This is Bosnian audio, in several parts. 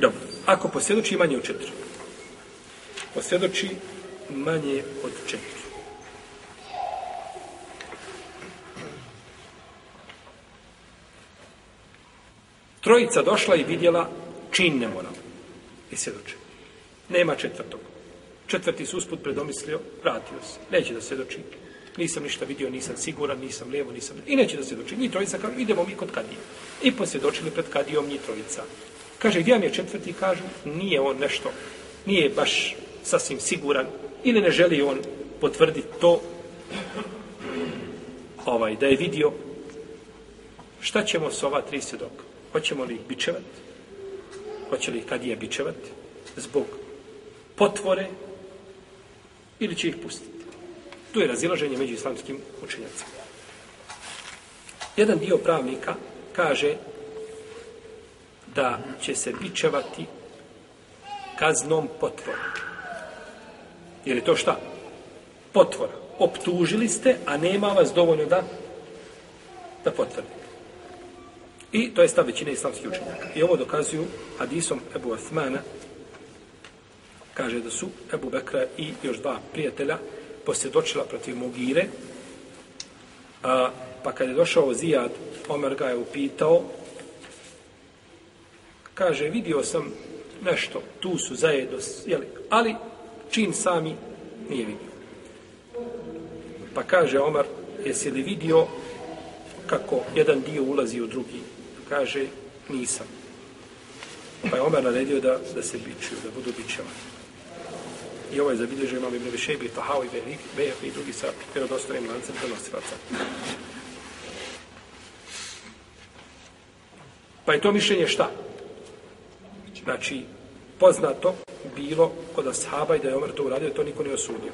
Dobro. Ako posvjedoči manje od četiri. Posvjedoči manje od četiri. Trojica došla i vidjela čin nemoral. I svjedoče. Nema četvrtog. Četvrti se usput predomislio, vratio se. Neće da svjedoči. Nisam ništa vidio, nisam siguran, nisam lijevo, nisam... I neće da svjedoči. Mi trojica kažu, idemo mi kod kadije. I posvjedočili pred kadijom njih trojica. Kaže, gdje vam je četvrti? Kažu, nije on nešto, nije baš sasvim siguran. Ili ne želi on potvrditi to ovaj, da je vidio šta ćemo s ova tri svjedoka. Hoćemo li ih bičevati? Hoće li ih je bičevati? Zbog potvore ili će ih pustiti? Tu je razilaženje među islamskim učenjacima. Jedan dio pravnika kaže da će se bičevati kaznom potvora. Je to šta? Potvora. Optužili ste, a nema vas dovoljno da da potvrdite. I to je stav većine islamskih učenjaka. I ovo dokazuju hadisom Ebu Osmana, kaže da su Ebu Bekra i još dva prijatelja posvjedočila protiv Mugire, a, pa kad je došao Zijad, Omer ga je upitao, kaže, vidio sam nešto, tu su zajedno, jeli, ali čin sami nije vidio. Pa kaže Omar, jesi li vidio kako jedan dio ulazi u drugi? Kaže, nisam. Pa je Omer naredio da, da se bičuju, da budu bičevani. I ovo je zabilježio imam Ibn Višebi, Tahao i Bejah i drugi sa vjerodostanim lancem prenosilaca. Pa je to mišljenje šta? Znači, poznato bilo kod ashaba i da je Omer to uradio, to niko ne osudio.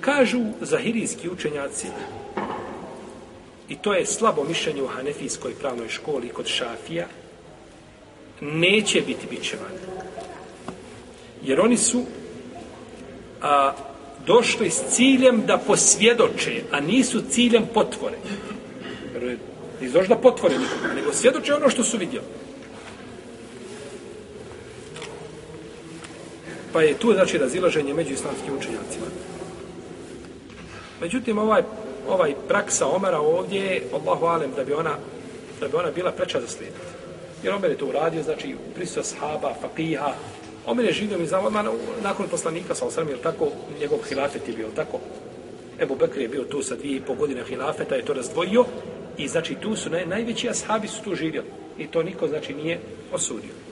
Kažu zahirijski učenjaci, i to je slabo mišljenje u Hanefijskoj pravnoj školi kod Šafija, neće biti bićevan. Jer oni su a, došli s ciljem da posvjedoče, a nisu ciljem potvore. Nisu došli da potvore nikoga, nego svjedoče ono što su vidjeli. Pa je tu, znači, razilaženje među islamskim učenjacima. Međutim, ovaj, ovaj praksa Omara ovdje je, Allahu alem, da bi ona, da bi ona bila preča za slijediti. Jer Omer je to uradio, znači, prisutno sahaba, fakiha, Omer je živio mi zavodma nakon poslanika, sa osram, jer tako, njegov hilafet je bio tako. Ebu Bekr je bio tu sa dvije i pol godine hilafeta, je to razdvojio, i znači tu su, naj, najveći ashabi su tu živjeli. I to niko, znači, nije osudio.